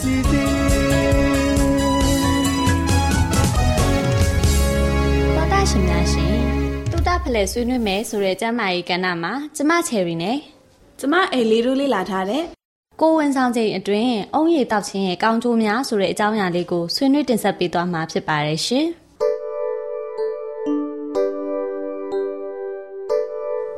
မဲ့စီတီတော်တာရှင်များရှင်တူတာဖလဲဆွေးနွေးမယ်ဆိုတဲ့ကျမ်းမာရေးကဏ္ဍမှာကျမချယ်ရီနဲ့ကျမအိမ်လေးတို့လေးလာထားတဲ့ကိုဝန်ဆောင်ချိန်အတွင်းအုံရည်တောက်ခြင်းရဲ့ကောင်းကျိုးများဆိုတဲ့အကြောင်းအရာလေးကိုဆွေးနွေးတင်ဆက်ပေးသွားမှာဖြစ်ပါတယ်ရှင်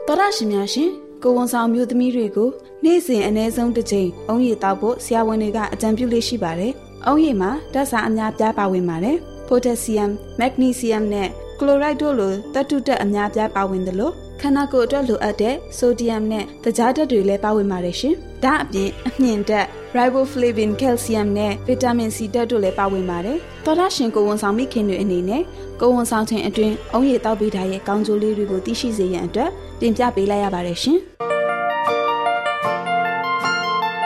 တော်ရရှိများရှင် ကိုဝန်ဆောင်မျိုးသမီးတွေကိုနေ့စဉ်အ ਨੇ ဆုံးတစ်ချိန်အုံရည်တောက်ဖို့ဆရာဝန်တွေကအကြံပြုလေးရှိပါတယ်။အုံရည်မှာဓာတ်စာအများပြားပါဝင်ပါတယ်။ potassium, magnesium နဲ့ chloride တို့လိုသတ္တုဓာတ်အများပြားပါဝင်တယ်လို့ ခန္ဓာကိုယ်အတွက်လိုအပ်တဲ့ဆိုဒီယမ်နဲ့တခြားဓာတ်တွေလည်းပါဝင်ပါတယ်ရှင်။ဒါအပြင်အမြင့်ဓာတ် riboflavin, calcium နဲ့ vitamin C ဓာတ်တို့လည်းပါဝင်ပါတယ်။သောတာရှင်ကိုဝန်ဆောင်မိခင်တွေအနေနဲ့ကိုဝန်ဆောင်ခြင်းအတွင်းအုံရည်တောက်ပေးထားရဲ့ကောင်းကျိုးလေးတွေကိုသိရှိစေရန်အတွက်တင်ပြပေးလိုက်ရပါတယ်ရှင်။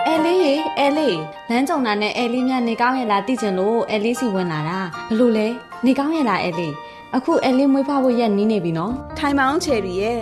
အဲလေးရေအဲလေးလမ်းကြုံတာနဲ့အဲလေးများနေကောင်းရဲ့လားသိချင်လို့အဲလေးစီဝင်လာတာဘလို့လဲနေကောင်းရဲ့လားအဲလေး အခုအဲလေးမွေးဖွားဖို့ရက်နီးနေပြီနော်ထိုင်မောင်းချယ်ရီရဲ့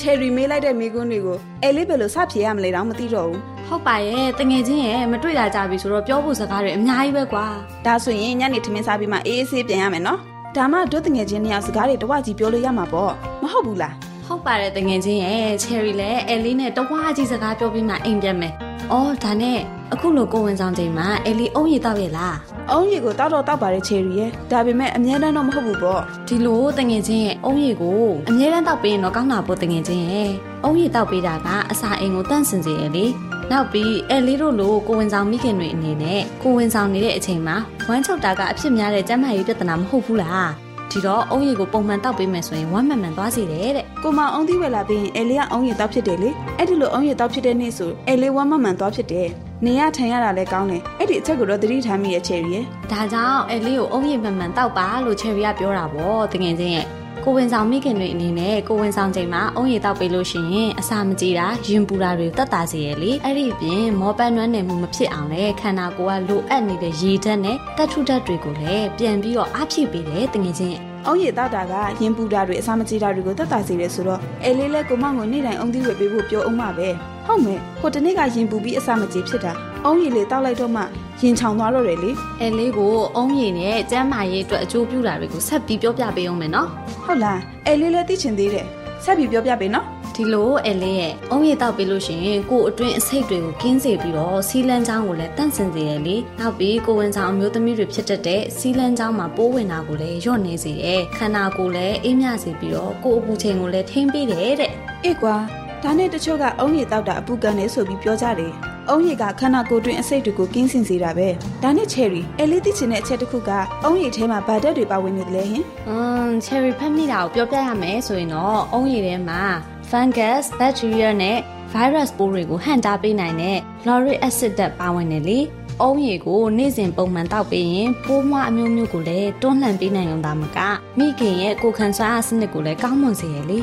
ချယ်ရီမေးလိုက်တဲ့မိကွန်းတွေကိုအဲလေးဘယ်လိုစဖြေရမလဲတော့မသိတော့ဘူးဟုတ်ပါရဲ့တငယ်ချင်းရဲ့မတွေ့တာကြပြီဆိုတော့ပြောဖို့စကားတွေအများကြီးပဲကွာဒါဆိုရင်ညနေထမင်းစားပြီးမှအေးအေးဆေးပြန်ရမယ်နော်ဒါမှတို့တငယ်ချင်းနှစ်ယောက်စကားတွေတဝကြီးပြောလို့ရမှာပေါ့မဟုတ်ဘူးလားဟုတ်ပါတယ်တငယ်ချင်းရဲ့ချယ်ရီလည်းအဲလေးနဲ့တဝါကြီးစကားပြောပြီးမှအိမ်ပြန်မယ်အော်ဒါနဲ့အခုလိုကိုဝင်ဆောင်ချိန်မှာအဲလေးအုံးရီတောက်ရဲ့လား အုံးရီကိုတောက်တော့တောက်ပါတယ်ချယ်ရီရဲ့ဒါပေမဲ့အများတန်းတော့မဟုတ်ဘူးပေါ့ဒီလိုတငယ်ချင်းရဲ့အုံးရီကိုအမြဲတမ်းတောက်ပေးရင်တော့ကောင်းတာပေါ့တငယ်ချင်းရဲ့အုံးရီတောက်ပေးတာကအစာအိမ်ကိုတန့်စင်စေရလေနောက်ပြီးအဲလေးတို့လိုကိုဝင်ဆောင်မိခင်တွေအနေနဲ့ကိုဝင်ဆောင်နေတဲ့အချိန်မှာဝမ်းချုပ်တာကအဖြစ်များတဲ့ကျန်းမာရေးပြဿနာမဟုတ်ဘူးလားဒီတော့အုံးရီကိုပုံမှန်တောက်ပေးမယ်ဆိုရင်ဝမ်းမှန်မှန်သွားစေတယ်တဲ့ကိုမအုံးသီးဝယ်လာပြီးရင်အဲလေးကအုံးရီတောက်ဖြစ်တယ်လေအဲ့ဒီလိုအုံးရီတောက်ဖြစ်တဲ့နေ့ဆိုအဲလေးဝမ်းမမှန်သွားဖြစ်တယ် နေရထိုင်ရတာလည်းကောင်းတယ်အဲ့ဒီအချက်ကိုတော့သတိထားမိရဲ့ချယ်ရီရဲ့ဒါကြောင့်အဲလေးကိုအုံးရီမှန်မှန်တောက်ပါလို့ချယ်ရီကပြောတာပေါ့တကယ်ချင်းရဲ့ကကိုဝင်ဆောင်မိခင်တွေအနေနဲ့ကိုဝင်ဆောင်ချိန်မှာအုံရည်တောက်ပေးလို့ရှိရင်အစာမကြေတာရင်ပူတာတွေတက်တာစေရလေအဲ့ဒီအပြင်မောပန်းနွမ်းနယ်မှုမဖြစ်အောင်လဲခန္ဓာကိုယ်ကလိုအပ်နေတဲ့ရေဓာတ်နဲ့တက်ထုဓာတ်တွေကိုလည်းပြန်ပြီးတော့အားဖြည့်ပေးတယ်တကယ်ချင်း အုံးရည်တောက်တာကရင်ပူတာတွေအစာမကြေတာတွေကိုတက်တာစေတယ်ဆိုတော့အဲလေးလဲကိုမောင်ကိုနေ့တိုင်းအုံသီးဝယ်ပေးဖို့ပြောအောင်ပါပဲဟုတ်မယ်ဟိုတနေ့ကရင်ပူပြီးအစာမကြေဖြစ်တာအုံးရည်လေးတောက်လိုက်တော့မှရင်ချောင်သွားတော့တယ်လေအဲလေးကိုအုံးရည်နဲ့ကျန်းမာရေးအတွက်အကျိုးပြုတာတွေကိုဆက်ပြီးပြောပြပေးအောင်မယ်နော်ဟုတ်လားအဲလေးလည်းသိချင်သေးတယ်ဆက်ပြီးပြောပြပေးနော် ဒီလိုအဲလေးရဲ့အုံးရည်တောက်ပေးလို့ရှိရင်ကို့အတွင်းအဆိပ်တွေကိုကင်းစေပြီးတော့စီလန်းချောင်းကိုလည်းတန့်စင်စေရလေနောက်ပြီးကိုဝင်ဆောင်အမျိုးသမီးတွေဖြစ်တတ်တဲ့စီလန်းချောင်းမှာပိုးဝင်တာကိုလည်းညော့နေစေတယ်ခန္ဓာကိုယ်လည်းအေးမြစေပြီးတော့ကို့အပူချိန်ကိုလည်းထိန်းပေးတယ်တဲ့အေးကွာဒါနဲ့တချို့ကအုံးရည်တောက်တာအပူကန်နေဆိုပြီးပြောကြတယ်အုံးရည်ကခန္ဓာကိုယ်တွင်အဆိပ်တွေကိုကင်းစင်စေတာပဲဒါနဲ့ cherry အဲလေးသိချင်တဲ့အချက်တစ်ခုကအုံးရည်ထဲမှာဗတ်တက်တွေပါဝင်နေတယ်လေဟင်อืม cherry ဖတ်မိတာကိုပြောပြရမယ်ဆိုရင်တော့အုံးရည်ထဲမှာ fungus bacteria နဲ့ virus ပိုးတွေကိုဟန့်တားပေးနိုင်တဲ့ lauric acid ဓာတ်ပါဝင်တယ်လေအုံးရည်ကိုနေ့စဉ်ပုံမှန်တောက်ပေးရင်ပိုးမွှားအမျိုးမျိုးကိုလည်းတွန်းလှန်ပေးနိုင်ုံသာမကမိခင်ရဲ့ကိုယ်ခံစွမ်းအားစနစ်ကိုလည်းကောင်းမွန်စေရလေ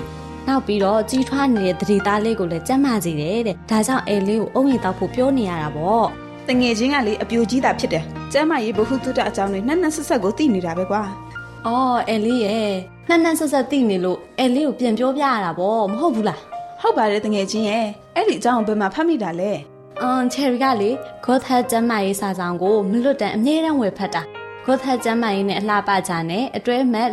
နောက်ပြီးတော့ကြီးထွားနေတဲ့သတိသားလေးကိုလည်းကြက်မစေတယ်တဲ့ဒါကြောင့်အဲလေးကိုအုံရည်တောက်ဖို့ပြောနေရတာပေါ့တငယ်ချင်းကလေအပြိုကြီးတာဖြစ်တယ်ကျမ်းမရေးဘဟုတုတအကြောင်းတွေနှက်နှက်ဆက်ဆက်ကိုသိနေတာပဲကွာအော်အဲလေးရဲ့ နှက်နှက်ဆက်ဆက်သိနေလို့အဲလေးကိုပြန်ပြောပြရတာပေါ့မဟုတ်ဘူးလားဟုတ်ပါတယ်တငယ်ချင်းရဲ့အဲ့ဒီအကြောင်းဘယ်မှာဖတ်မိတာလဲအမ်ချယ်ရီကလေဂေါသတ်ကျမ်းမာရေးစာဆောင်ကိုမလွတ်တမ်းအမြဲတမ်းဝယ်ဖတ်တာဂေါသတ်ကျမ်းမာရေးနဲ့အလှပကြနဲ့အတွဲမဲ့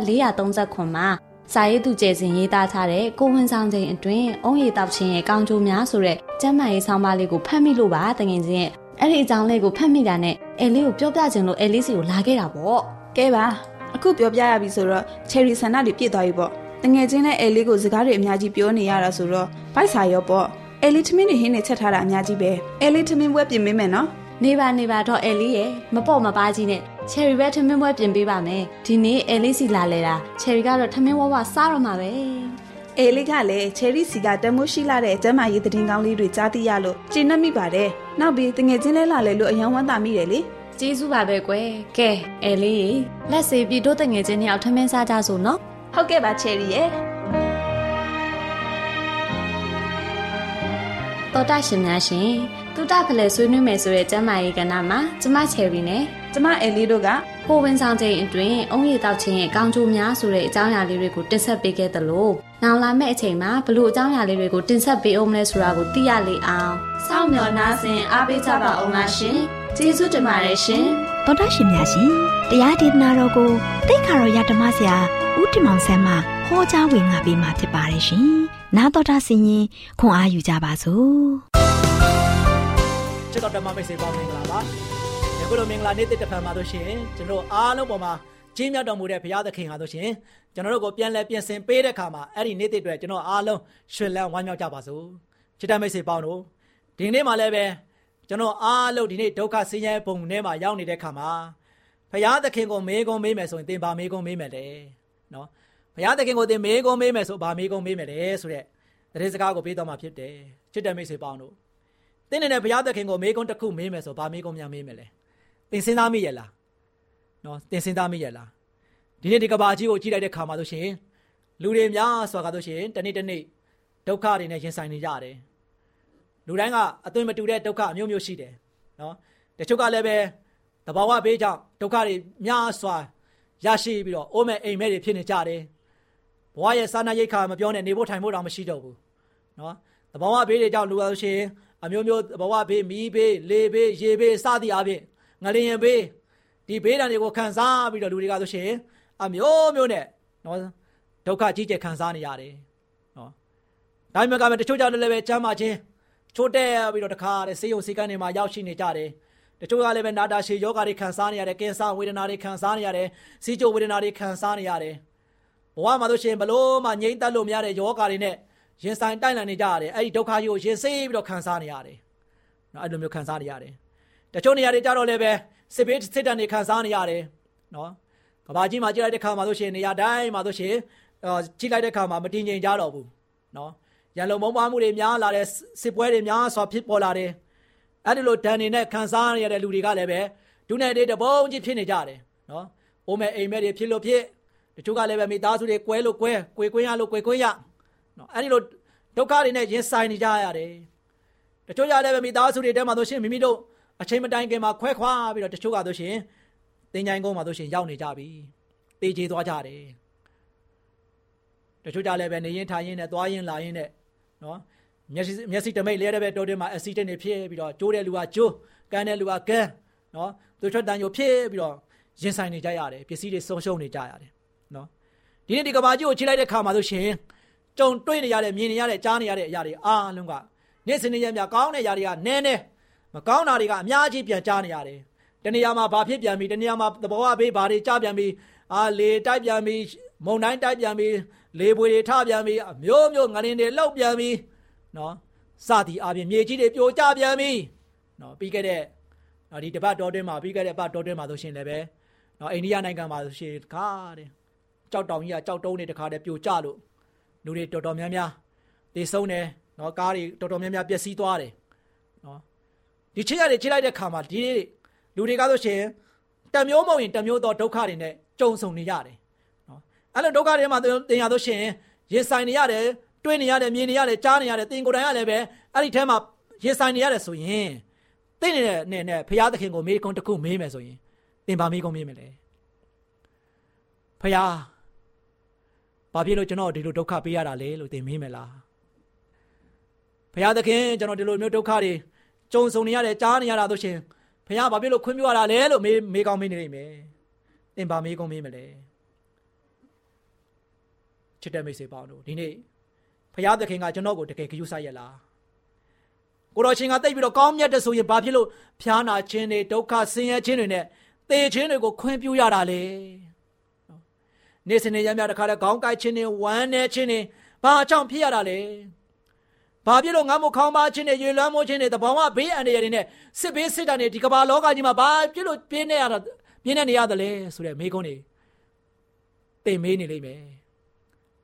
439မှာစာရေးသူကျယ်စင်ရေးသားထားတဲ့ကိုဝင်ဆောင်ချိန်အတွင်းအုံးရည်တောက်ခြင်းရဲ့ကောင်းကျိုးများဆိုတဲ့ကျမ်းမာရေးဆောင်းပါးလေးကိုဖတ်မိလို့ပါတကယ်ချင်းအဲ့ဒီအကြောင်းလေးကိုဖတ်မိတာနဲ့အဲလေးကိုပြောပြခြင်းလို့အဲလေးစီကိုလာခဲ့တာပေါ့ကဲပါ အခုပြောပြရပြီဆိုတော့ cherry ဆန္ဒတွေပြည့်သွားပြီပေါ့တငယ်ချင်းနဲ့အဲလေးကိုစကားတွေအများကြီးပြောနေရတာဆိုတော့ဗိုက်စာရောပေါ့အဲလေးထမင်းတွေဟင်းနေချက်ထားတာအများကြီးပဲအဲလေးထမင်းပွဲပြင်ပေးမယ်နော်နေပါနေပါတော့အဲလေးရဲ့မပေါ့မပါကြီးနဲ့ချယ်ရီပဲထမင်းပွဲပြင်ပေးပါမယ်ဒီနေ့အဲလေးစီလာလဲတာချယ်ရီကတော့ထမင်းဝဝစားတော့မှာပဲအေလေးကလည်းချယ်ရီစီကတမိုးရှိလာတဲ့ကျမ်းမာရေးသတင်းကောင်းလေးတွေကြားသိရလို့ကျေနပ်မိပါတယ်နောက်ပြီးတငယ်ချင်းလဲလာလဲလို့အယံဝမ်းသာမိတယ်လေ ကျေးဇူးပါပဲကွယ်ကဲအဲလေးလက်စေပြီးတို့တငယ်ချင်းနှစ်ယောက်ထမင်းစားကြစို့နော်ဟုတ်ကဲ့ပါချယ်ရီရဲ့တော်တာရှင်များရှင်တူတာဖလဲဆွေးနွေးမယ်ဆိုတဲ့ကျမ်းမာရေးကဏ္ဍမှာကျမချယ်ရီနဲ့ကျမအဲလေးတို့ကကိုဝင်ဆောင်ချိန်အတွင်းအုံးရည်တောက်ခြင်းရဲ့ကောင်းကျိုးများဆိုတဲ့အကြောင်းအရာလေးတွေကိုတင်ဆက်ပေးခဲ့သလိုနောက်လာမယ့်အချိန်မှာဘလို့အကြောင်းအရာလေးတွေကိုတင်ဆက်ပေးအောင်မလဲဆိုတာကိုသိရလေအောင်စောင့်မျှော်နှားဆင်အားပေးကြပါအောင်လားရှင် ကျေးဇူးတင်ပါတယ်ရှင်တော်တာရှင်များရှင်တရားဒေသနာတော်ကိုတိတ်ခါတော်ရဓမ္မဆရာဦးတင်မောင်ဆန်းမှဟောကြားဝင်ငါပေးมาဖြစ်ပါတယ်ရှင်နာတော်တာဆင်ရင်ခွန်အားယူကြပါစို့ချစ်တော်ဓမ္မမိတ်ဆွေပေါင်းမင်္ဂလာပါယခုလိုမင်္ဂလာနေ့တစ်ဖန်မှာတို့ရှင်ကျွန်တော်အားလုံးပေါ်မှာကြီးမြတ်တော်မူတဲ့ဘုရားသခင်ဟာတို့ရှင်ကျွန်တော်တို့ကိုပြန်လဲပြင်ဆင်ပေးတဲ့ခါမှာအဲ့ဒီနေ့တစ်အတွက်ကျွန်တော်အားလုံးရှင်လန်းဝမ်းမြောက်ကြပါစို့ချစ်တဲ့မိတ်ဆွေပေါင်းတို့ဒီနေ့မှလည်းပဲ ကျွန်တော်အားလုံးဒီနေ့ဒုက္ခဆင်းရဲပုံထဲမှာရောက်နေတဲ့ခါမှာဘုရားသခင်ကိုမေးခွန်းမေးမယ်ဆိုရင်သင်ပါမေးခွန်းမေးမယ်လေနော်ဘုရားသခင်ကိုသင်မေးခွန်းမေးမယ်ဆိုဘာမေးခွန်းမေးမယ်လေဆိုတဲ့တရေစကားကိုပေးတော်မှာဖြစ်တယ်ချစ်တဲ့မိတ်ဆွေပေါင်းတို့သင်နေတဲ့ဘုရားသခင်ကိုမေးခွန်းတစ်ခုမေးမယ်ဆိုဘာမေးခွန်းများမေးမယ်လဲသင်စဉ်းစားမိရဲ့လားနော်သင်စဉ်းစားမိရဲ့လားဒီနေ့ဒီကဘာကြီးကိုကြည့်လိုက်တဲ့ခါမှာဆိုရှင်လူတွေများစွာကဆိုရှင်တနေ့တနေ့ဒုက္ခတွေနဲ့ရင်ဆိုင်နေကြတယ် လူတိုင်းကအသွင်မတူတဲ့ဒုက္ခအမျိုးမျိုးရှိတယ်နော်တချို့ကလည်းပဲတဘာဝဘေးကြောင့်ဒုက္ခတွေများစွာရရှိပြီးတော့အိုးမဲ့အိမ်မဲ့တွေဖြစ်နေကြတယ်ဘဝရဲ့စာနာရိတ်ခါမပြောနဲ့နေဖို့ထိုင်ဖို့တောင်မရှိတော့ဘူးနော်တဘာဝဘေးတွေကြောင့်လူပါလို့ရှိရင်အမျိုးမျိုးဘဝဘေးမီးဘေးလေဘေးရေဘေးစသည်အပြင်ငလျင်ဘေးဒီဘေးဒဏ်တွေကိုခံစားပြီးတော့လူတွေကဆိုရှင်အမျိုးမျိုးနဲ့နော်ဒုက္ခကြီးကျယ်ခံစားနေရတယ်နော်ဒါမှမဟုတ်တချို့ကြောင့်လည်းပဲချမ်းသာခြင်း ချိုးတဲ့ပြီးတော့တခါတဲ့ဆေးရုံဆေးကန်းတွေမှာရောက်ရှိနေကြတယ်တချို့ကလည်းပဲနာတာရှည်ယောဂါတွေခံစားနေရတယ်ကင်ဆာဝေဒနာတွေခံစားနေရတယ်စီးချိုဝေဒနာတွေခံစားနေရတယ်ဘဝမှာဆိုရှင်ဘလို့မှငြိမ့်သက်လို့မရတဲ့ယောဂါတွေနဲ့ရင်ဆိုင်တိုက်လန်နေကြရတယ်အဲ့ဒီဒုက္ခကြီးကိုရင်ဆေးပြီးတော့ခံစားနေရတယ်နော်အဲ့လိုမျိုးခံစားနေရတယ်တချို့နေရာတွေကြတော့လည်းပဲစစ်ဘေးစစ်တမ်းတွေခံစားနေရတယ်နော်ကဘာကြီးမှာကြည့်လိုက်တဲ့ခါမှာဆိုရှင်နေရာတိုင်းမှာဆိုရှင်ကြည့်လိုက်တဲ့ခါမှာမတည်ငြိမ်ကြတော့ဘူးနော် ရန်လုံမုံပွားမှုတွေများလာတဲ့စစ်ပွဲတွေများစွာဖြစ်ပေါ်လာတယ်အဲ့ဒီလိုဒဏ်တွေနဲ့ခံစားရတဲ့လူတွေကလည်းပဲဒုနဲ့တွေတပုံးကြီးဖြစ်နေကြတယ်နော်အိုးမဲ့အိမ်မဲ့တွေဖြစ်လို့ဖြစ်တချို့ကလည်းပဲမိသားစုတွေကွဲလို့ကွဲကွေကွင်းရလို့ကွေကွင်းရနော်အဲ့ဒီလိုဒုက္ခတွေနဲ့ရင်ဆိုင်နေကြရတယ်တချို့ကြလည်းပဲမိသားစုတွေတဲမှာဆိုရှင်မိမိတို့အချိန်မတိုင်ခင်မှာခွဲခွာပြီးတော့တချို့ကဆိုရှင်တင်ကြိုင်ကုန်းမှာဆိုရှင်ရောက်နေကြပြီတေးချေသွားကြတယ်တချို့ကြလည်းပဲနေရင်ထိုင်ရင်နဲ့သွားရင်လာရင်နဲ့ နော်မျက်စိမျက်စိတမိတ်လဲတဲ့ပဲတိုးတင်မှာအက်ဆီဒင့်တွေဖြစ်ပြီးတော့ကျိုးတဲ့လူကကျိုးကန်းတဲ့လူကကန်းနော်သူထွက်တန်ညိုဖြစ်ပြီးတော့ရင်ဆိုင်နေကြရတယ်ပစ္စည်းတွေဆုံးရှုံးနေကြရတယ်နော်ဒီနေ့ဒီကဘာကြီးကိုချိလိုက်တဲ့ခါမှာဆိုရှင်ကြုံတွေ့နေရတဲ့မြင်နေရတဲ့ကြားနေရတဲ့အရာတွေအားလုံးကနေ့စဉ်နေ့ရက်များကောင်းတဲ့အရာတွေကနည်းနည်းမကောင်းတာတွေကအများကြီးပြန်ကြားနေရတယ်တနေရာမှာဘာဖြစ်ပြန်ပြီတနေရာမှာသဘောအဘေးဘာတွေကြားပြန်ပြီအာလေတိုက်ပြန်ပြီမုံတိုင်းတိုက်ပြန်ပြီ လေပွေတွေထပြန်ပြီမျိုးမျိုးငရင်တွေလောက်ပြန်ပြီနော်စသည်အပြင်မြေကြီးတွေပြိုကျပြန်ပြီနော်ပြီးခဲ့တဲ့ဒီတပတ်တော်တွင်းမှာပြီးခဲ့တဲ့ပတ်တော်တွင်းမှာဆိုရှင်လည်းပဲနော်အိန္ဒိယနိုင်ငံမှာဆိုရှင်ခါတဲ့ကြောက်တောင်ကြီးကကြောက်တုံးတွေတခါတည်းပြိုကျလို့လူတွေတော်တော်များများသေဆုံးတယ်နော်ကားတွေတော်တော်များများပျက်စီးသွားတယ်နော်ဒီချစ်ရတယ်ချစ်လိုက်တဲ့ခါမှာဒီလူတွေကဆိုရှင်တမျိုးမဟုတ်ရင်တမျိုးသောဒုက္ခတွေနဲ့ကြုံဆုံနေရတယ်နော် အဲ့လိုဒုက္ခတွေမှာတင်ရလို့ရှင်ရင်ဆိုင်နေရတယ်တွေးနေရတယ်မြင်နေရတယ်ကြားနေရတယ်တင်ကိုယ်တိုင်ကလည်းပဲအဲ့ဒီထဲမှာရင်ဆိုင်နေရတယ်ဆိုရင်သိနေတဲ့နဲ့နဲ့ဖရာသခင်ကိုမေးခွန်းတစ်ခုမေးမယ်ဆိုရင်သင်ဘာမေးခွန်းမေးမလဲဖရာဘာဖြစ်လို့ကျွန်တော်ဒီလိုဒုက္ခပေးရတာလဲလို့သင်မေးမယ်လားဖရာသခင်ကျွန်တော်ဒီလိုမျိုးဒုက္ခတွေကြုံဆုံနေရတယ်ကြားနေရတာဆိုရှင်ဖရာဘာဖြစ်လို့ခွင့်ပြုရတာလဲလို့မေးမေးကောင်းမေးနေလိမ့်မယ်သင်ဘာမေးကောင်းမေးမလဲ ချစ်တဲ့မိတ်ဆွေပေါင်းတို့ဒီနေ့ဖရာသခင်ကကျွန်တော်ကိုတကယ်ကြွဆိုင်ရလားကိုတော်ရှင်ကတိတ်ပြီးတော့ကောင်းမြတ်တဲ့ဆိုရင်ဘာဖြစ်လို့ဖျားနာခြင်းတွေဒုက္ခဆင်းရဲခြင်းတွေနဲ့တေခြင်းတွေကိုခွင့်ပြုရတာလေနေ့စဉ်နေ့ရမြတခါတည်းခေါင်းကိုက်ခြင်းတွေဝမ်းနေခြင်းတွေဘာကြောင့်ဖြစ်ရတာလဲဘာဖြစ်လို့ငါမို့ခေါင်းပါခြင်းတွေရေလွှမ်းမိုးခြင်းတွေတဘောင်ကဘေးအန္တရာယ်တွေနဲ့စစ်ဘေးစစ်တမ်းတွေဒီကမ္ဘာလောကကြီးမှာဘာဖြစ်လို့ပြင်းနေရတာပြင်းနေနေရတယ်လဲဆိုတဲ့မိကုန်းတွေတင်မေးနေလိမ့်မယ်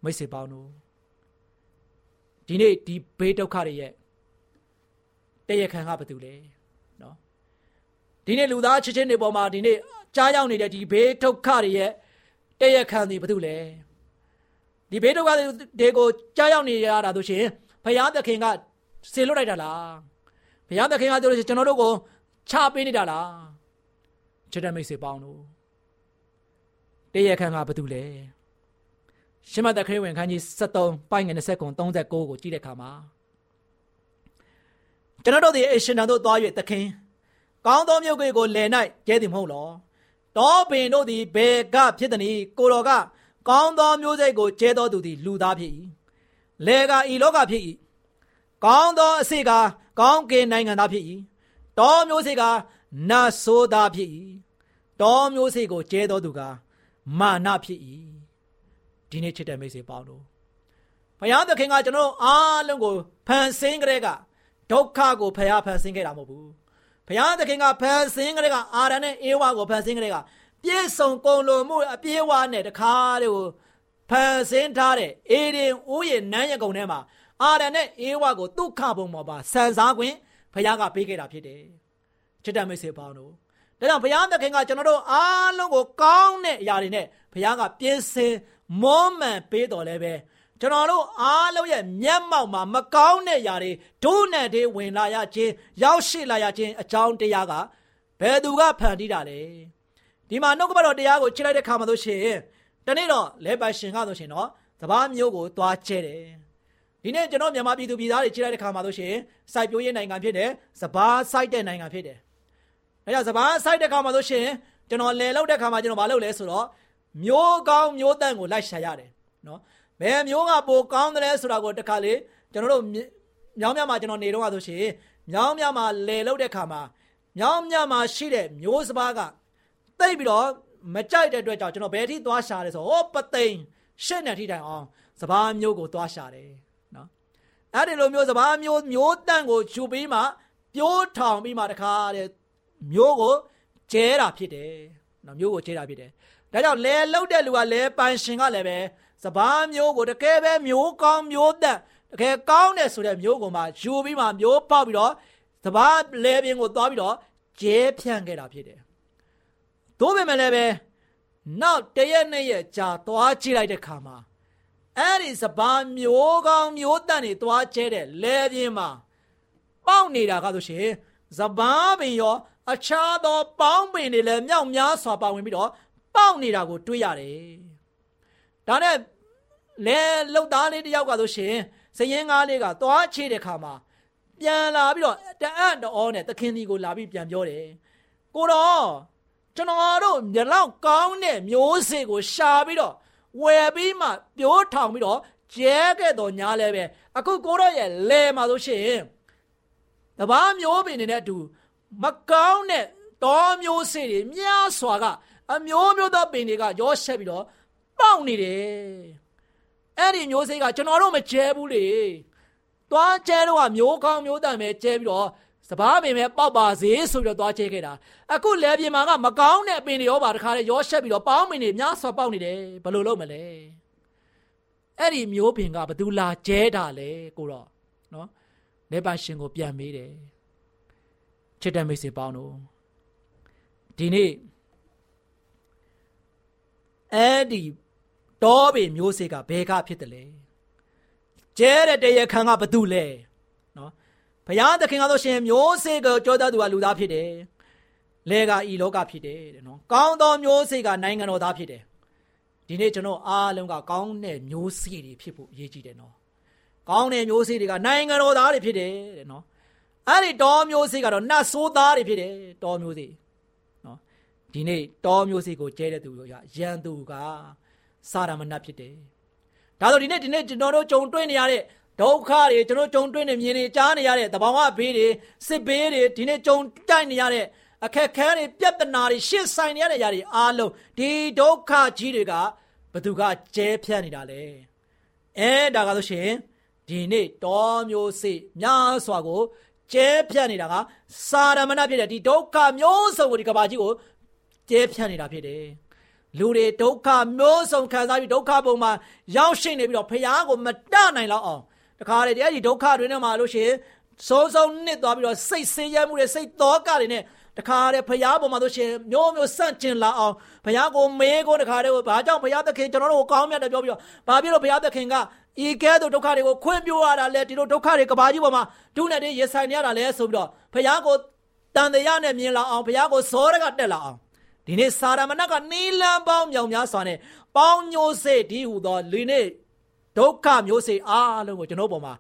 မိတ်ဆွေပေါင်းတို့ဒီနေ့ဒီဘေးဒုက္ခတွေရဲ့တရခံကဘာတူလဲနော်ဒီနေ့လူသားချစ်ချင်းတွေပေါ်မှာဒီနေ့ကြားရောက်နေတဲ့ဒီဘေးဒုက္ခတွေရဲ့တရခံတွေဘာတူလဲဒီဘေးဒုက္ခတွေကိုကြားရောက်နေရတာဆိုရှင်ဘုရားသခင်ကဆေလွတ်လိုက်တာလားဘုရားသခင်ကပြောလို့ကျွန်တော်တို့ကိုချပေးနေတာလားချစ်တဲ့မိတ်ဆွေပေါင်းတို့တရခံကဘာတူလဲ ရှမသက်ခရစ်ဝင်ခန်းကြီး73ပိုင်းငယ်20ကုံ39ကိုကြည့်တဲ့အခါမှာကျွန်တော်တို့ဒီအရှင်တန်တို့သွား၍သခင်ကောင်းသောမြို့ကိုလယ်၌ကျဲသည်မဟုတ်လောတောပင်တို့သည်ဘယ်ကဖြစ်သည်နည်းကိုတော်ကကောင်းသောမျိုးစိတ်ကိုကျဲတော်သူသည်လူသားဖြစ်၏လယ်ကဤလောကဖြစ်၏ကောင်းသောအစေကကောင်းကင်နိုင်ငံသားဖြစ်၏တောမျိုးစိတ်ကနတ်ဆိုးသားဖြစ်၏တောမျိုးစိတ်ကိုကျဲတော်သူကမာနဖြစ်၏ ဒီနေ့ချစ်တဲ့မိတ်ဆွေပေါင်းတို့ဘုရားသခင်ကကျွန်တော်အားလုံးကိုဖန်ဆင်းကြတဲ့ကဒုက္ခကိုဖရားဖန်ဆင်းခဲ့တာမဟုတ်ဘူးဘုရားသခင်ကဖန်ဆင်းကြတဲ့ကအာရန်နဲ့အေဝါကိုဖန်ဆင်းကြတဲ့ကပြည့်စုံကုန်လို့မှုအပြည့်ဝနဲ့တခါတည်းကိုဖန်ဆင်းထားတဲ့အေဒင်ဥယျာဉ်နန်းရကုံထဲမှာအာရန်နဲ့အေဝါကိုဒုက္ခဘုံပေါ်မှာဆန်စားခွင့်ဘုရားကပေးခဲ့တာဖြစ်တယ်ချစ်တဲ့မိတ်ဆွေပေါင်းတို့ဒါကြောင့်ဘုရားသခင်ကကျွန်တော်တို့အားလုံးကိုကောင်းတဲ့အရာတွေနဲ့ဘုရားကပြင်ဆင် မောမှန်ပေးတော်လဲပဲကျွန်တော်တို့အားလုံးရဲ့မျက်မှောက်မှာမကောင်းတဲ့ຢာတွေဒုနဲ့တွေဝင်လာရခြင်းရောက်ရှိလာရခြင်းအကြောင်းတရားကဘယ်သူကဖန်တီးတာလဲဒီမှာနှုတ်ကပတ်တော်တရားကိုချစ်လိုက်တဲ့ခါမှာဆိုရှင်တနေ့တော့လဲပတ်ရှင်ကဆိုရှင်တော့စပားမျိုးကိုသွားကျဲတယ်ဒီနေ့ကျွန်တော်မြန်မာပြည်သူပြည်သားတွေချစ်လိုက်တဲ့ခါမှာဆိုရှင်စိုက်ပျိုးရေးနိုင်ငံဖြစ်တယ်စပားစိုက်တဲ့နိုင်ငံဖြစ်တယ်အဲကြောင့်စပားစိုက်တဲ့ခါမှာဆိုရှင်ကျွန်တော်လယ်လောက်တဲ့ခါမှာကျွန်တော်မလုပ်လဲဆိုတော့ မျိုးကောင်းမျိုးတန့်ကိုလိုက်ရှာရတယ်နော်ဘယ်မျိုးကပိုကောင်းတယ်ဆိုတာကိုတခါလေကျွန်တော်တို့မြောင်းမြမှာကျွန်တော်နေတော့ဆိုရှင်မြောင်းမြမှာလယ်လောက်တဲ့ခါမှာမြောင်းမြမှာရှိတဲ့မျိုးစပါးကတိတ်ပြီးတော့မကြိုက်တဲ့အတွက်ကြောင့်ကျွန်တော်ဘယ်ထိသွားရှာလဲဆိုဟောပသိမ်ရှစ်နဲ့ထိတိုင်အောင်စပားမျိုးကိုသွားရှာတယ်နော်အဲ့ဒီလိုမျိုးစပားမျိုးမျိုးတန့်ကိုယူပြီးမှပြိုးထောင်ပြီးမှတခါတဲ့မျိုးကိုကျဲတာဖြစ်တယ်နော်မျိုးကိုကျဲတာဖြစ်တယ် ဒါကြောင့်လဲလှုပ်တဲ့လူကလဲပန်ရှင်ကလည်းပဲစပားမျိုးကိုတကယ်ပဲမျိုးကောင်းမျိုးသက်တကယ်ကောင်းတယ်ဆိုတဲ့မျိုးကိုမှယူပြီးမှမျိုးပေါက်ပြီးတော့စပားလဲပင်ကိုသွားပြီးတော့ကျဲဖြန့်ခဲ့တာဖြစ်တယ်။သို့ပေမဲ့လည်းပဲနောက်တရက်နှစ်ရက်ကြာသွားကြည့်လိုက်တဲ့ခါမှာအဲ့ဒီစပါးမျိုးကောင်းမျိုးတန့်တွေသွားကျဲတဲ့လဲပြင်းမှာပေါက်နေတာကဆိုရှင်စပားပင်ရော အခြားသောပေါင်းပင်တွေလည်းမြောက်များစွာပါဝင်ပြီးတော့ ပေါက်နေတာကိုတွေ့ရတယ်။ဒါနဲ့လဲလှုပ်သားလေးတယောက်ကဆိုရှင်စရင်ကားလေးကသွားချေတဲ့ခါမှာပြန်လာပြီးတော့တအံ့တော်နဲ့သခင်ဒီကိုလာပြီးပြန်ပြောတယ်။ကိုတော့ကျွန်တော်တို့မျက်လောက်ကောင်းတဲ့မျိုးစေ့ကိုရှာပြီးတော့ဝယ်ပြီးမှပြိုးထောင်ပြီးတော့ကျဲခဲ့တော့ညာလဲပဲအခုကိုတော့ရဲ့လဲမှာဆိုရှင်တပားမျိုးပင်တွေနဲ့အတူမကောင်းတဲ့တောမျိုးစေ့တွေများစွာက အမျိုးမျိုးသောပင်တွေကရောဆက်ပြီးတော့ပေါက်နေတယ်အဲ့ဒီမျိုးစေ့ကကျွန်တော်တို့မကျဲဘူးလေသွားကျဲတော့ကမျိုးကောင်းမျိုးတန်ပဲကျဲပြီးတော့စပားပင်ပဲပေါက်ပါစေဆိုပြီးတော့သွားကျဲခဲ့တာအခုလဲပြင်မှာကမကောင်းတဲ့ပင်တွေရောပါတခါလေရောဆက်ပြီးတော့ပေါင်းပင်တွေများစွာပေါက်နေတယ်ဘယ်လိုလုပ်မလဲအဲ့ဒီမျိုးပင်ကဘသူလာကျဲတာလဲကိုတော့နော်လက်ပါရှင်ကိုပြန်မေးတယ်ချစ်တဲ့မိတ်ဆွေပေါင်းတို့ဒီနေ့ အဲ့ဒီတောပင်မျိုးစေ့ကဘယ်ကဖြစ်တယ်လဲကျဲတဲ့တရားခံကဘသူလဲနော်ဘုရားသခင်ကဆိုရှင်မျိုးစေ့ကိုကြောသားသူကလူသားဖြစ်တယ်လဲကဤလောကဖြစ်တယ်တဲ့နော်ကောင်းသောမျိုးစေ့ကနိုင်ငံတော်သားဖြစ်တယ်ဒီနေ့ကျွန်တော်အားလုံးကကောင်းတဲ့မျိုးစေ့တွေဖြစ်ဖို့အရေးကြီးတယ်နော်ကောင်းတဲ့မျိုးစေ့တွေကနိုင်ငံတော်သားတွေဖြစ်တယ်တဲ့နော်အဲ့ဒီတောမျိုးစေ့ကတော့နတ်ဆိုးသားတွေဖြစ်တယ်တောမျိုးစေ့နော် ဒီနေ့တောမျိုးစေ့ကိုကျဲတဲ့သူတို့ရရန်သူကစာရမဏတ်ဖြစ်တယ်ဒါဆိုဒီနေ့ဒီနေ့ကျွန်တော်တို့ကြုံတွေ့နေရတဲ့ဒုက္ခတွေကျွန်တော်ကြုံတွေ့နေမြင်နေကြားနေရတဲ့တဘာဝဘေးတွေစစ်ဘေးတွေဒီနေ့ကြုံတိုက်နေရတဲ့အခက်ခဲတွေပြဿနာတွေရှင်းဆိုင်နေရတဲ့ຢာတွေအားလုံးဒီဒုက္ခကြီးတွေကဘသူကကျဲဖြတ်နေတာလဲအဲဒါကဆိုရှင်ဒီနေ့တောမျိုးစေ့များစွာကိုကျဲဖြတ်နေတာကစာရမဏဖြစ်တဲ့ဒီဒုက္ခမျိုးစုံကိုဒီကဘာကြီးကို ကျဲဖြတ်နေတာဖြစ်တယ်လူတွေဒုက္ခမျိုးစုံခံစားပြီးဒုက္ခပုံမှာရောက်ရှိနေပြီးတော့ဖះကိုမတနိုင်တော့အောင်တခါလေဒီဒုက္ခတွေနဲ့မှာလို့ရှိရင်စိုးစိုးနစ်သွားပြီးတော့စိတ်ဆင်းရဲမှုတွေစိတ်သောကတွေနဲ့တခါတည်းဖရားပေါ်မှာဆိုရှင်မျိုးမျိုးဆန့်ကျင်လာအောင်ဖရားကိုမေးကိုတခါတည်းကိုဘာကြောင့်ဖရားသခင်ကျွန်တော်တို့ကိုကောင်းမြတ်တယ်ပြောပြီးတော့ဘာဖြစ်လို့ဖရားသခင်ကဤကဲသို့ဒုက္ခတွေကိုခွင့်ပြုရတာလဲဒီလိုဒုက္ခတွေကဘာကြီးပေါ်မှာဒုနဲ့တွေရင်ဆိုင်နေရတာလဲဆိုပြီးတော့ဖရားကိုတန်တရားနဲ့မြင်လာအောင်ဖရားကိုဇောရကတက်လာအောင် ဒီနေ့စာရမဏကနီလန်ပေါင်းမြောင်များစွာနဲ့ပေါင်းညိုစေဒီဟူသောလူနေဒုက္ခမျိုးစေအားလုံးကိုကျွန်တော်ပေါ်မှာ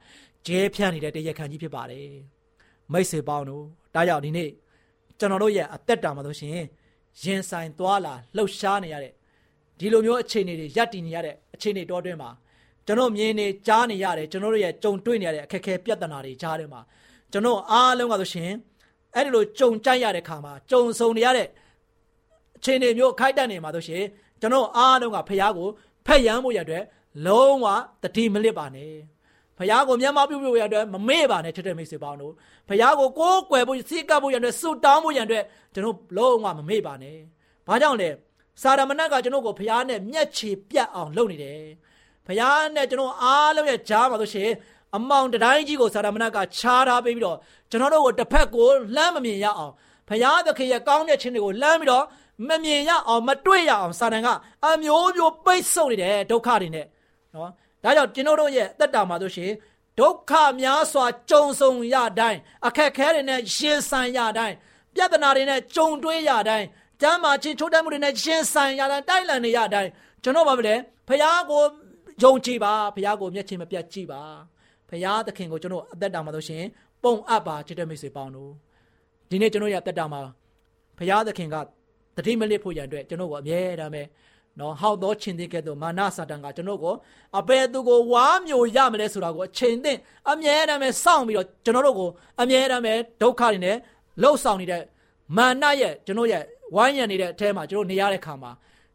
ကျဲဖြန့်နေတဲ့တရားခံကြီးဖြစ်ပါတယ်မိတ်ဆွေပေါင်းတို့ဒါကြောင့်ဒီနေ့ကျွန်တော်တို့ရဲ့အသက်တာမှာဆိုရှင်ရင်ဆိုင်သွားလာလှုပ်ရှားနေရတဲ့ဒီလိုမျိုးအခြေအနေတွေရပ်တည်နေရတဲ့အခြေအနေတော်တွင်းမှာကျွန်တော်မြင်နေကြားနေရတယ်ကျွန်တော်တို့ရဲ့ကြုံတွေ့နေရတဲ့အခက်အခဲပြဿနာတွေကြားထဲမှာကျွန်တော်အားလုံးကဆိုရှင်အဲ့ဒီလိုကြုံကြိုက်ရတဲ့ခါမှာကြုံဆုံနေရတဲ့ အခြေအနေမျိုးခိုက်တတ်နေမှာဆိုရှင်ကျွန်တော်အားလုံးကဖះကိုဖက်ရမ်းဖို့ရတဲ့လုံးဝတတိမလစ်ပါနဲ့ဖះကိုမျက်မှောက်ပြုဖို့ရတဲ့မမေ့ပါနဲ့ချစ်တဲ့မိတ်ဆွေပေါင်းတို့ဖះကိုကိုးကွယ်ဖို့စိတ်ကပ်ဖို့ရတဲ့ဆုတောင်းဖို့ရတဲ့ကျွန်တော်လုံးဝမမေ့ပါနဲ့ဘာကြောင့်လဲစာရမဏတ်ကကျွန်တော်ကိုဖះနဲ့မျက်ခြေပြတ်အောင်လုပ်နေတယ်ဖះနဲ့ကျွန်တော်အားလုံးရဲ့ကြားမှာဆိုရှင်အမောင်တိုင်းကြီးကိုစာရမဏတ်ကခြားထားပေးပြီးတော့ကျွန်တော်တို့ကိုတစ်ဖက်ကိုလှမ်းမမြင်ရအောင်ဖះသခင်ရဲ့ကောင်းတဲ့ခြင်းတွေကိုလှမ်းပြီးတော့ မမြင်ရအောင်မတွေ့ရအောင်စာတန်ကအမျိုးမျိုးပိတ်ဆို့နေတယ်ဒုက္ခတွေနဲ့နော်ဒါကြောင့်ကျွန်တော်တို့ရဲ့အသက်တာမှာဆိုရှင်ဒုက္ခများစွာကြုံဆုံရတိုင်းအခက်ခဲတွေနဲ့ရှင်ဆိုင်ရတိုင်းပြဿနာတွေနဲ့ကြုံတွေ့ရတိုင်းကျမ်းမာခြင်းချိုးတက်မှုတွေနဲ့ရှင်ဆိုင်ရတိုင်းတိုက်လန်နေရတိုင်းကျွန်တော်ဘာမလဲဖះကိုယုံကြည်ပါဖះကိုမျက်ခြေမပြတ်ကြည့်ပါဖះသခင်ကိုကျွန်တော်အသက်တာမှာဆိုရှင်ပုံအပ်ပါချစ်တဲ့မိတ်ဆွေပေါင်းတို့ဒီနေ့ကျွန်တော်ရဲ့အသက်တာမှာဖះသခင်က တတိမလစ်ဖို့ရန်အတွက်ကျွန်တော်ကိုအမြဲတမ်းပဲနော်ဟောက်သောချင်းတဲ့ကဲ့သို့မာနစာတန်ကကျွန်တော်ကိုအပေသူကိုဝါမျိုးရမလဲဆိုတာကိုအချိန်သိအမြဲတမ်းပဲစောင့်ပြီးတော့ကျွန်တော်တို့ကိုအမြဲတမ်းပဲဒုက္ခတွေနဲ့လှုပ်ဆောင်နေတဲ့မာနရဲ့ကျွန်တော်ရဲ့ဝိုင်းရံနေတဲ့အထဲမှာကျွန်တော်နေရတဲ့ခါမှာ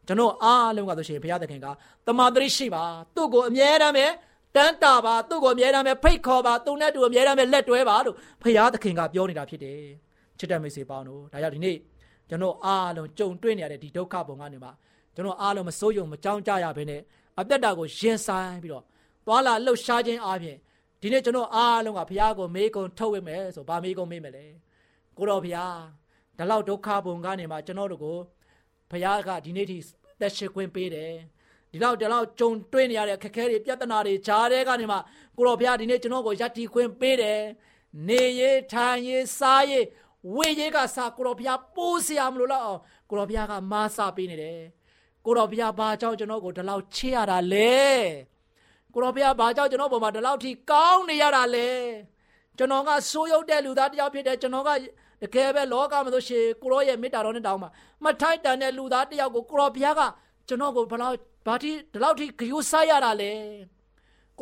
ကျွန်တော်အားလုံးကဆိုရှင်ဘုရားသခင်ကတမာတရိရှိပါသူ့ကိုအမြဲတမ်းပဲတန်းတာပါသူ့ကိုအမြဲတမ်းပဲဖိတ်ခေါ်ပါသူနဲ့တူအမြဲတမ်းပဲလက်တွဲပါလို့ဘုရားသခင်ကပြောနေတာဖြစ်တယ်ချစ်တဲ့မိတ်ဆွေပေါင်းတို့ဒါကြောင့်ဒီနေ့ ကျွန်တော်အားလုံးကြုံတွေ့နေရတဲ့ဒီဒုက္ခပုံကနေမှာကျွန်တော်အားလုံးမစိုးရုံမကြောက်ကြရဘဲနဲ့အသက်တာကိုရင်ဆိုင်ပြီးတော့သွားလာလှုပ်ရှားခြင်းအပြင်ဒီနေ့ကျွန်တော်အားလုံးကဘုရားကိုမေးကုန်ထုတ်ဝိမယ်ဆိုဗာမေးကုန်မေးမယ်လေကိုတော်ဘုရားဒီလောက်ဒုက္ခပုံကနေမှာကျွန်တော်တို့ကိုဘုရားကဒီနေ့ထိသက်ရှိခွင့်ပေးတယ်ဒီလောက်ဒီလောက်ကြုံတွေ့နေရတဲ့ခက်ခဲတွေပြဿနာတွေဂျားတဲ့ကနေမှကိုတော်ဘုရားဒီနေ့ကျွန်တော်ကိုယက်တီခွင့်ပေးတယ်နေရထိုင်ရစားရ ဝေရကစားကိုတော်ဘုရားပိုးစရာမလိုတော့အောင်ကိုတော်ဘုရားကမားစပေးနေတယ်ကိုတော်ဘုရားဘာကြောင့်ကျွန်တော်ကိုဒီလောက်ချစ်ရတာလဲကိုတော်ဘုရားဘာကြောင့်ကျွန်တော်ပေါ်မှာဒီလောက်ထိကောင်းနေရတာလဲကျွန်တော်ကဆိုးရုပ်တဲ့လူသားတစ်ယောက်ဖြစ်တယ်ကျွန်တော်ကတကယ်ပဲလောကမှာဆိုရှင်ကိုရောရဲ့မေတ္တာတော်နဲ့တောင်းမှာမထိုက်တန်တဲ့လူသားတစ်ယောက်ကိုကိုရောဘုရားကကျွန်တော်ကိုဘလောက်ဘာတိဒီလောက်ထိဂရုစိုက်ရတာလဲ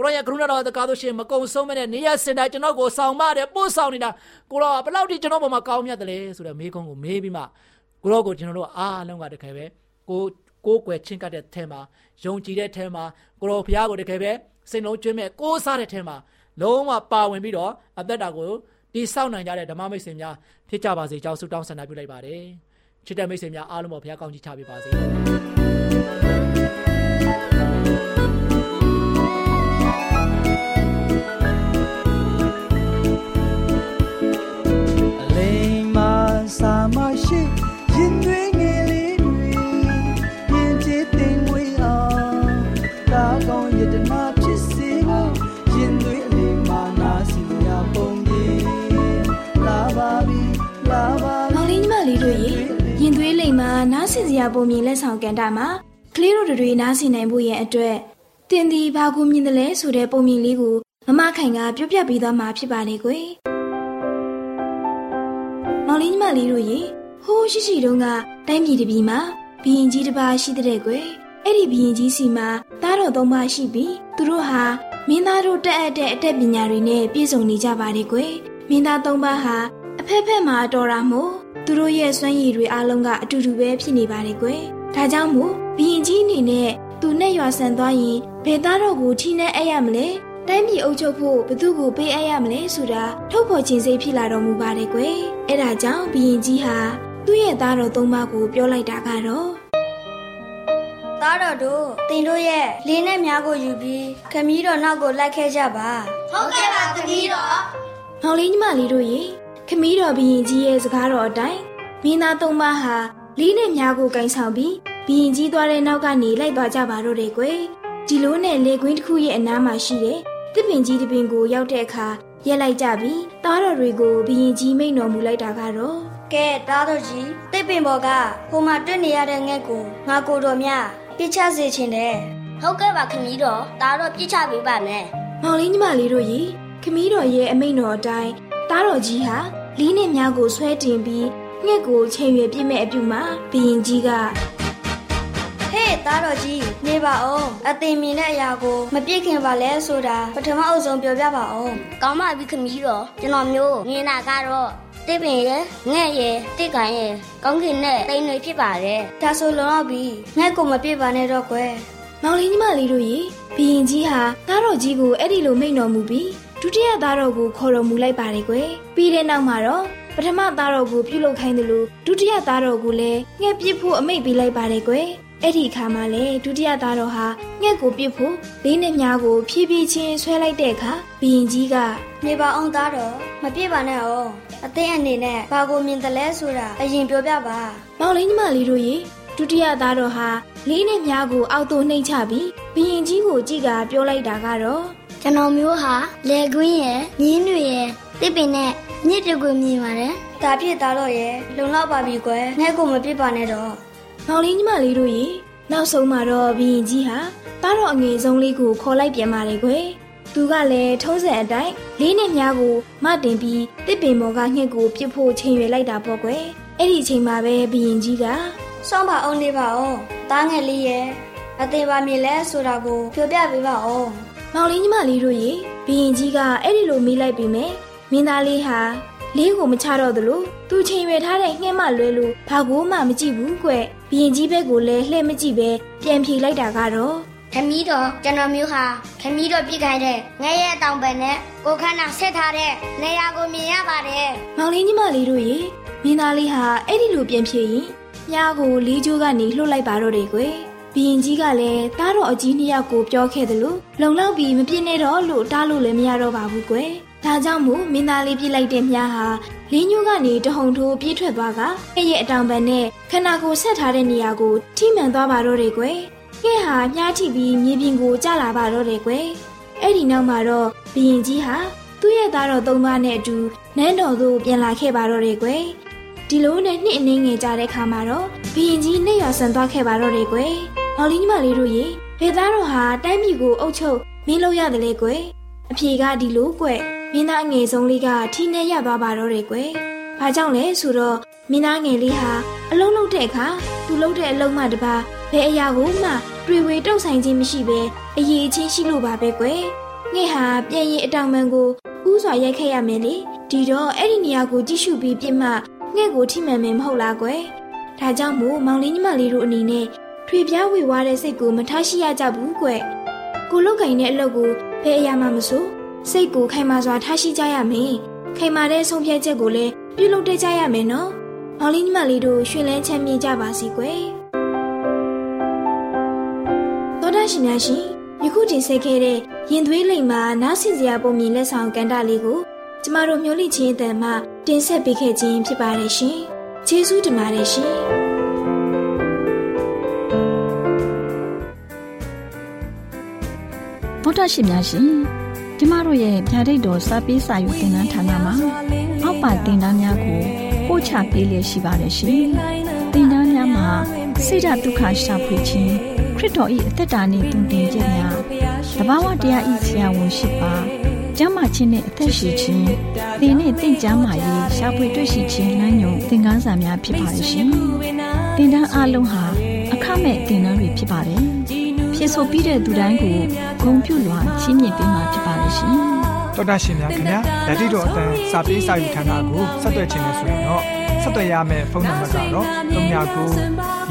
ကိုရောရဲ့ကရုဏာတော်တကားဆိုရှင်မကုံဆုံးမနဲ့နေရစင်တိုင်းကျွန်တော်ကိုဆောင်မတယ်ပို့ဆောင်နေတာကိုရောဘလောက်ထိကျွန်တော်ပေါ်မှာကောင်းမြတ်တယ်လဲဆိုတဲ့မေးခွန်းကိုမေးပြီးမှကိုရောကိုကျွန်တော်တို့အားလုံးကတကယ်ပဲကိုကိုးကွယ်ချင်းကပ်တဲ့ထဲမှာယုံကြည်တဲ့ထဲမှာကိုရောဘုရားကိုတကယ်ပဲစိတ်လုံးကျွမ်းမဲ့ကိုးစားတဲ့ထဲမှာလုံးဝပါဝင်ပြီးတော့အသက်တာကိုတိဆောက်နိုင်ကြတဲ့ဓမ္မမိတ်ဆွေများဖြစ်ကြပါစေကြောင်းဆုတောင်းဆန္ဒပြုလိုက်ပါတယ်ချစ်တဲ့မိတ်ဆွေများအားလုံးပေါ်ဘုရားကောင်းချီးချပေးပါစေ လက်ဆောင်ကန်တာမှာကလေးတို့တွေနားဆင်နိုင်ဖို့ရဲ့အတွက်တင်ဒီဘာကိုမြင်တယ်လဲဆိုတဲ့ပုံမြင်လေးကိုမမခိုင်ကပြောပြပေးသွားမှာဖြစ်ပါလေကွယ်မောင်လေးညီမလေးတို့ရေဟိုးရှိရှိတုန်းကတိုင်းပြည်တစ်ပြည်မှာဘီရင်ကြီးတစ်ပါးရှိတဲ့ကွယ်အဲ့ဒီဘီရင်ကြီးစီမှာသားတော်သုံးပါးရှိပြီးသူတို့ဟာမင်းသားတို့တက်အပ်တဲ့အတတ်ပညာတွေနဲ့ပြည့်စုံနေကြပါတယ်ကွယ်မင်းသားသုံးပါးဟာအဖက်ဖက်မှာတော်တာမို့သူတို့ရဲ့စွမ်းရည်တွေအားလုံးကအတူတူပဲဖြစ်နေပါတယ်ကွယ် ဒါကြောင့်မို့ဘီရင်ကြီးအနေနဲ့သူနဲ့ရွာဆန်သွားရင်ဘယ်သားတော်ကိုထိနဲ့အဲ့ရမလဲတိုင်းပြည်အုပ်ချုပ်ဖို့ဘသူ့ကိုပေးအပ်ရမလဲဆိုတာထုတ်ဖော်ခြင်းစိတ်ဖြစ်လာတော်မူပါတယ်ကွယ်အဲ့ဒါကြောင့်ဘီရင်ကြီးဟာသူ့ရဲ့သားတော်သုံးပါးကိုပြောလိုက်တာကတော့သားတော်တို့တင်တို့ရဲ့လေးနဲ့များကိုယူပြီးခမည်းတော်နောက်ကိုလိုက်ခဲ့ကြပါမောင်လေးညီမလေးတို့ရေခမီးတော်ဘီရင်ကြီးရဲ့စကားတော်အတိုင်းမင်းသားသုံးပါးဟာ လေးနဲ့မြားကိုကင်ဆောင်ပြီးဘီရင်ကြီးသွားတဲ့နောက်ကနေလိုက်သွားကြပါတော့တယ်ကွယ်ဒီလိုနဲ့လေကွင်းတစ်ခုရဲ့အနားမှာရှိတဲ့တစ်ပင်ကြီးတစ်ပင်ကိုရောက်တဲ့အခါရက်လိုက်ကြပြီးသားတော်တွေကိုဘီရင်ကြီးမိန့်တော်မူလိုက်တာကတော့ကဲသားတော်ကြီးတိတ်ပင်ပေါ်ကဟိုမှာတွေ့နေရတဲ့ငှက်ကိုငါကိုတော်များပြစ်ချစေချင်တယ်ဟုတ်ကဲ့ပါခမီးတော်ဒါတော့ပြစ်ချပေးပါမယ်မောင်လေးညီမလေးတို့ရေခမီးတော်ရဲ့အမိန့်တော်အတိုင်းသားတော်ကြီးဟာလီးနဲ့မြားကိုဆွဲတင်ပြီး ငှက်ကိုချိန်ရွယ်ပြစ်မဲ့အပြုမှာဘီရင်ကြီးကဟေးသားတော်ကြီးနေပါအောင်အသင်မြင်တဲ့အရာကိုမပြစ်ခင်ပါလဲဆိုတာပထမအုပ်ဆုံးပြောပြပါအောင်ကောင်းပါပြီခမီးတော်ကျွန်တော်မျိုးမြင်တာကတော့တစ်ပင်ရဲ့ငှက်ရဲ့တစ်ကန်ရဲ့ကောင်းကင်နဲ့တိမ်တွေဖြစ်ပါတယ်ဒါဆိုလုံတော့ပြီငှက်ကိုမပြစ်ပါနဲ့တော့ကွယ်မောင်လေးညီမလေးတို့ရေဘီရင်ကြီးဟာသားတော်ကြီးကိုအဲ့ဒီလိုမိန့်တော်မူပြီးဒုတိယသားတော်ကိုခေါ်တော်မူလိုက်ပါတယ်ကွယ်ပြီးတဲ့နောက်မှာတော့ ပထမသားတော်ကိုပြုလုပ်ခိုင်းတယ်လို့ဒုတိယသားတော်ကိုလည်းငှက်ပစ်ဖို့အမိန့်ပေးလိုက်ပါတယ်ကွယ်အဲ့ဒီအခါမှာလေဒုတိယသားတော်ဟာငှက်ကိုပစ်ဖို့လေးနဲ့မြားကိုဖြည်းဖြည်းချင်းဆွဲလိုက်တဲ့အခါဘီရင်ကြီးကနေပါအောင်သားတော်မပြစ်ပါနဲ့အောင်အသင်အနေနဲ့ဘာကိုမြင်တယ်လဲဆိုတာအရင်ပြောပြပါမောင်လေးညီမလေးတို့ရေဒုတိယသားတော်ဟာလေးနဲ့မြားကိုအောက်သို့နှိမ့်ချပြီးဘီရင်ကြီးကိုကြည့်ကပြောလိုက်တာကတော့ကျွန်တော်မျိုးဟာလေကွင်းရဲ့မြင်းတွေရဲ့ တစ်ပင်နဲ့မြစ်တွေကိုမြင်ပါတယ်ဒါဖြစ်သားတော့ရဲ့လုံလောက်ပါပြီကွယ်ငှက်ကိုမပြစ်ပါနဲ့တော့မောင်လေးညီမလေးတို့ရေနောက်ဆုံးမှာတော့ဘီရင်ကြီးဟာတားတော်အငယ်ဆုံးလေးကိုခေါ်လိုက်ပြန်ပါတယ်ကွယ်သူကလည်းထုံးစံအတိုင်းလေးနဲ့မြားကိုမတင်ပြီးတစ်ပင်ပေါ်ကငှက်ကိုပြစ်ဖို့ချိန်ရွယ်လိုက်တာပေါ့ကွယ်အဲ့ဒီအချိန်မှာပဲဘီရင်ကြီးကစောင့်ပါအောင်နေပါအောင်သားငယ်လေးရဲ့အသင်ပါမြင်လဲဆိုတာကိုပြောပြပေးပါအောင်မောင်လေးညီမလေးတို့ရေဘီရင်ကြီးကအဲ့ဒီလိုမေးလိုက်ပြီမယ် မင်းသားလေးဟာလေးကိုမချတော့သလိုသူချိန်ရွယ်ထားတဲ့ငှက်မလွဲလို့ဘာကိုမှမကြည့်ဘူးကွဘီရင်ကြီးဘက်ကိုလည်းလှည့်မကြည့်ပဲပြန်ဖြေလိုက်တာကတော့ခမီးတော်ကျွန်တော်မျိုးဟာခမီးတော်ပြစ်ခိုင်းတဲ့ငဲရဲ့တောင်ပံနဲ့ကိုခန္ဓာဆက်ထားတဲ့နေရာကိုမြင်ရပါတယ်မောင်လေးညီမလေးတို့ရေမင်းသားလေးဟာအဲ့ဒီလိုပြန်ဖြေရင်မြားကိုလေးကျိုးကနေလှုပ်လိုက်ပါတော့တယ်ကွယ်ဘီရင်ကြီးကလည်းတားတော်အကြီးနှစ်ယောက်ကိုပြောခဲ့တယ်လို့လုံလောက်ပြီးမပြစ်နဲ့တော့လို့တားလို့လည်းမရတော့ပါဘူးကွယ် ဒါကြောင့်မို့မင်းသားလေးပြစ်လိုက်တဲ့မြားဟာလင်းညိုကနေတဟုန်ထိုးပြေးထွက်သွားကအဲ့ရဲ့အတောင်ပံနဲ့ခန္ဓာကိုယ်ဆက်ထားတဲ့နေရာကိုထိမှန်သွားပါတော့တယ်ကွယ်။ငှက်ဟာမြားထိပြီးမြေပြင်ကိုကျလာပါတော့တယ်ကွယ်။အဲ့ဒီနောက်မှာတော့ဘရင်ကြီးဟာသူ့ရဲ့သားတော်သုံးပါးနဲ့အတူနန်းတော်သို့ပြန်လာခဲ့ပါတော့တယ်ကွယ်။ဒီလိုနဲ့နှစ်အနည်းငယ်ကြာတဲ့ခါမှာတော့ဘရင်ကြီးနှိပ်ရွာဆန်သွားခဲ့ပါတော့တယ်ကွယ်။မော်လီညီမလေးတို့ရေဘယ်သားတော်ဟာတိုင်းပြည်ကိုအုပ်ချုပ်မင်းလို့ရတယ်လေကွယ်။အဖြေကဒီလိုကွယ် မင်းသားငယ်ဆုံးလေးကထိနေရသွားပါတော့တယ်ကွယ်။ဘာကြောင့်လဲဆိုတော့မင်းသားငယ်လေးဟာအလုံးလုံးတဲ့အခါသူလုံးတဲ့အလုံးမှတပါဘယ်အရာကိုမှတွေ့ဝေတုတ်ဆိုင်ခြင်းမရှိဘဲအရေးချင်းရှိလို့ပါပဲကွယ်။ငှက်ဟာပြန်ရင်အတောင်ပံကိုဥစွာရိုက်ခဲ့ရမယ်လေ။ဒီတော့အဲ့ဒီနေရာကိုကြည့်ရှုပြီးပြစ်မှငှက်ကိုထိမှန်မယ်မဟုတ်လားကွယ်။ဒါကြောင့်မို့မောင်လေးညီမလေးတို့အနေနဲ့ထွေပြားဝေဝါးတဲ့စိတ်ကိုမထားရှိရကြဘူးကွယ်။ကိုလုတ်ကင်တဲ့အလုပ်ကိုဘယ်အရာမှမဆို စိတ်ကိုခိုင်မာစွာထားရှိကြရမယ်။ခိုင်မာတဲ့ဆုံးဖြတ်ချက်ကိုလည်းပြုလုပ်တတ်ကြရမယ်နော်။မောင်လေးညီမလေးတို့ရှင်လန်းချမ်းမြေ့ကြပါစီကွယ်။သောဒရှင်များရှင်ယခုတင်ဆက်ခဲ့တဲ့ရင်သွေးလိမ်မှာနားဆင်စရာပုံမြင်လက်ဆောင်ကန်တာလေးကိုကျမတို့မျိုးလိချင်းအတန်မှတင်ဆက်ပေးခဲ့ခြင်းဖြစ်ပါတယ်ရှင်။ကျေးဇူးတင်ပါတယ်ရှင်။ဗုဒ္ဓရှင်များရှင် ကျမတို့ရဲ့ဗျာဒိတ်တော်စပေးစာယူတင်နန်းဌာနမှာအောက်ပါတင်ဒားများကိုပို့ချပေးလျက်ရှိပါတယ်ရှင်တင်ဒားများမှာဆိဒ္ဓတုခရှာဖွေခြင်းခရစ်တော်၏အသက်တာနှင့်တုန်တင်ခြင်းများတဘာဝတရားဤဆရာဝန်ရှိပါကျမ်းမာခြင်းနဲ့အသက်ရှိခြင်းသင်နဲ့တင့်ကြမာရေးရှာဖွေတွေ့ရှိခြင်းလမ်းညွန်သင်ခန်းစာများဖြစ်ပါလိမ့်ရှင်တင်ဒားအလုံးဟာအခမဲ့တင်ဒားတွေဖြစ်ပါတယ်ဖြစ်ဆိုပြီးတဲ့သူတိုင်းကိုဂုံပြုလွှာချင်းမြင့်ပေးမှာဖြစ်ပါ လိမ့်ရှင်။တော်တာရှင်များခင်ဗျာဓာတိတော်အတန်းစာပေးစာယူဌာနကိုဆက်သွယ်ခြင်းနဲ့ဆိုရင်တော့ဆက်သွယ်ရမယ့်ဖုန်းနံပါတ်ကတော့39 656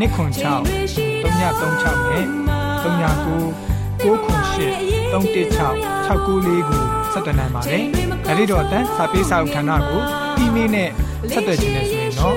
296 336နဲ့39 698 316 694ကိုဆက်သွင်းနိုင်ပါတယ်။ဒါ့အပြင်တော့အတန်းစာပေးစာဥထာဏာကိုအီးမေးလ်နဲ့ဆက်သွယ်ခြင်းနဲ့ဆိုရင်တော့